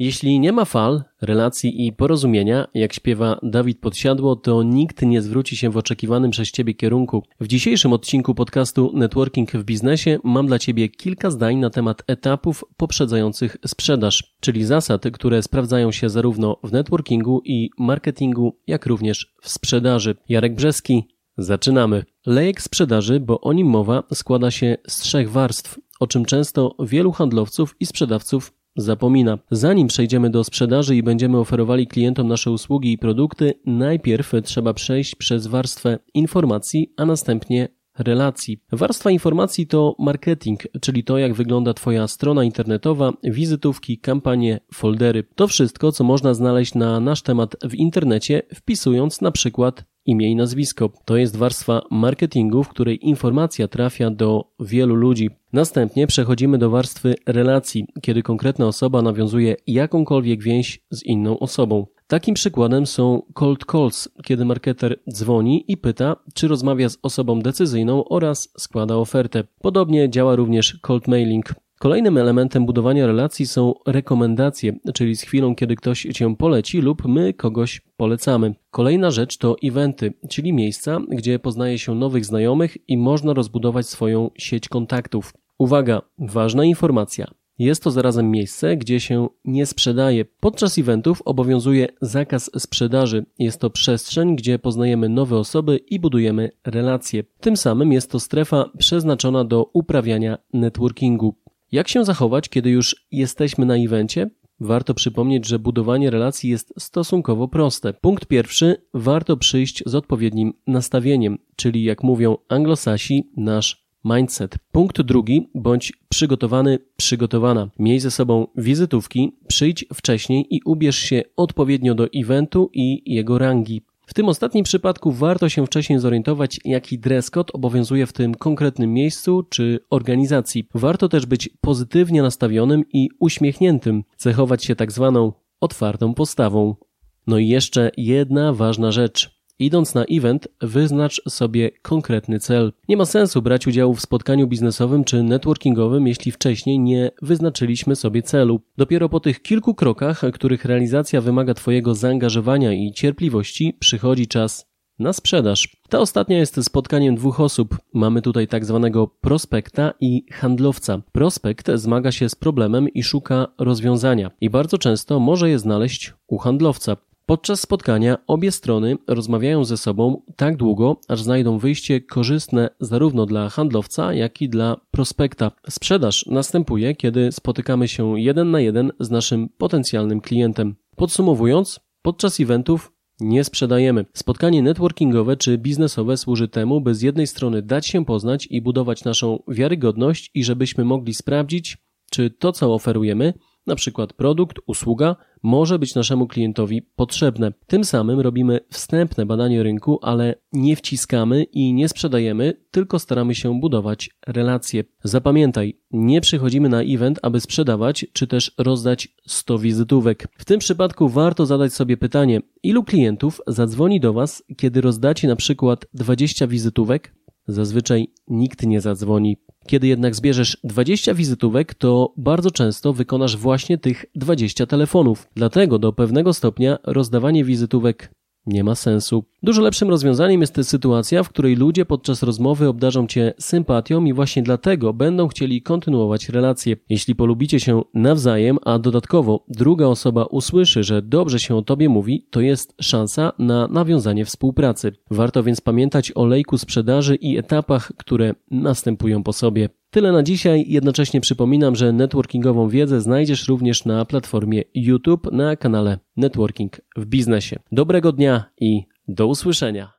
Jeśli nie ma fal, relacji i porozumienia, jak śpiewa Dawid Podsiadło, to nikt nie zwróci się w oczekiwanym przez Ciebie kierunku. W dzisiejszym odcinku podcastu Networking w biznesie mam dla Ciebie kilka zdań na temat etapów poprzedzających sprzedaż, czyli zasad, które sprawdzają się zarówno w networkingu i marketingu, jak również w sprzedaży. Jarek Brzeski, zaczynamy. Lejek sprzedaży, bo o nim mowa, składa się z trzech warstw, o czym często wielu handlowców i sprzedawców zapomina. Zanim przejdziemy do sprzedaży i będziemy oferowali klientom nasze usługi i produkty, najpierw trzeba przejść przez warstwę informacji, a następnie relacji. Warstwa informacji to marketing, czyli to, jak wygląda Twoja strona internetowa, wizytówki, kampanie, foldery. To wszystko, co można znaleźć na nasz temat w internecie, wpisując na przykład imię i nazwisko. To jest warstwa marketingu, w której informacja trafia do wielu ludzi. Następnie przechodzimy do warstwy relacji, kiedy konkretna osoba nawiązuje jakąkolwiek więź z inną osobą. Takim przykładem są cold calls, kiedy marketer dzwoni i pyta, czy rozmawia z osobą decyzyjną oraz składa ofertę. Podobnie działa również cold mailing. Kolejnym elementem budowania relacji są rekomendacje, czyli z chwilą, kiedy ktoś cię poleci lub my kogoś polecamy. Kolejna rzecz to eventy, czyli miejsca, gdzie poznaje się nowych znajomych i można rozbudować swoją sieć kontaktów. Uwaga, ważna informacja. Jest to zarazem miejsce, gdzie się nie sprzedaje. Podczas eventów obowiązuje zakaz sprzedaży. Jest to przestrzeń, gdzie poznajemy nowe osoby i budujemy relacje. Tym samym jest to strefa przeznaczona do uprawiania networkingu. Jak się zachować, kiedy już jesteśmy na evencie? Warto przypomnieć, że budowanie relacji jest stosunkowo proste. Punkt pierwszy, warto przyjść z odpowiednim nastawieniem, czyli jak mówią anglosasi, nasz mindset. Punkt drugi, bądź przygotowany, przygotowana. Miej ze sobą wizytówki, przyjdź wcześniej i ubierz się odpowiednio do eventu i jego rangi. W tym ostatnim przypadku warto się wcześniej zorientować, jaki dress code obowiązuje w tym konkretnym miejscu czy organizacji. Warto też być pozytywnie nastawionym i uśmiechniętym, cechować się tak zwaną otwartą postawą. No i jeszcze jedna ważna rzecz. Idąc na event, wyznacz sobie konkretny cel. Nie ma sensu brać udziału w spotkaniu biznesowym czy networkingowym, jeśli wcześniej nie wyznaczyliśmy sobie celu. Dopiero po tych kilku krokach, których realizacja wymaga Twojego zaangażowania i cierpliwości, przychodzi czas na sprzedaż. Ta ostatnia jest spotkaniem dwóch osób. Mamy tutaj tak zwanego prospekta i handlowca. Prospekt zmaga się z problemem i szuka rozwiązania i bardzo często może je znaleźć u handlowca. Podczas spotkania obie strony rozmawiają ze sobą tak długo, aż znajdą wyjście korzystne zarówno dla handlowca, jak i dla prospekta. Sprzedaż następuje, kiedy spotykamy się jeden na jeden z naszym potencjalnym klientem. Podsumowując, podczas eventów nie sprzedajemy. Spotkanie networkingowe czy biznesowe służy temu, by z jednej strony dać się poznać i budować naszą wiarygodność i żebyśmy mogli sprawdzić, czy to, co oferujemy, na przykład produkt, usługa, może być naszemu klientowi potrzebne. Tym samym robimy wstępne badanie rynku, ale nie wciskamy i nie sprzedajemy, tylko staramy się budować relacje. Zapamiętaj, nie przychodzimy na event, aby sprzedawać, czy też rozdać 100 wizytówek. W tym przypadku warto zadać sobie pytanie, ilu klientów zadzwoni do Was, kiedy rozdacie na przykład 20 wizytówek? Zazwyczaj nikt nie zadzwoni. Kiedy jednak zbierzesz 20 wizytówek, to bardzo często wykonasz właśnie tych 20 telefonów. Dlatego do pewnego stopnia rozdawanie wizytówek nie ma sensu. Dużo lepszym rozwiązaniem jest sytuacja, w której ludzie podczas rozmowy obdarzą cię sympatią i właśnie dlatego będą chcieli kontynuować relacje. Jeśli polubicie się nawzajem, a dodatkowo druga osoba usłyszy, że dobrze się o tobie mówi, to jest szansa na nawiązanie współpracy. Warto więc pamiętać o lejku sprzedaży i etapach, które następują po sobie. Tyle na dzisiaj. Jednocześnie przypominam, że networkingową wiedzę znajdziesz również na platformie YouTube na kanale Networking w Biznesie. Dobrego dnia i do usłyszenia.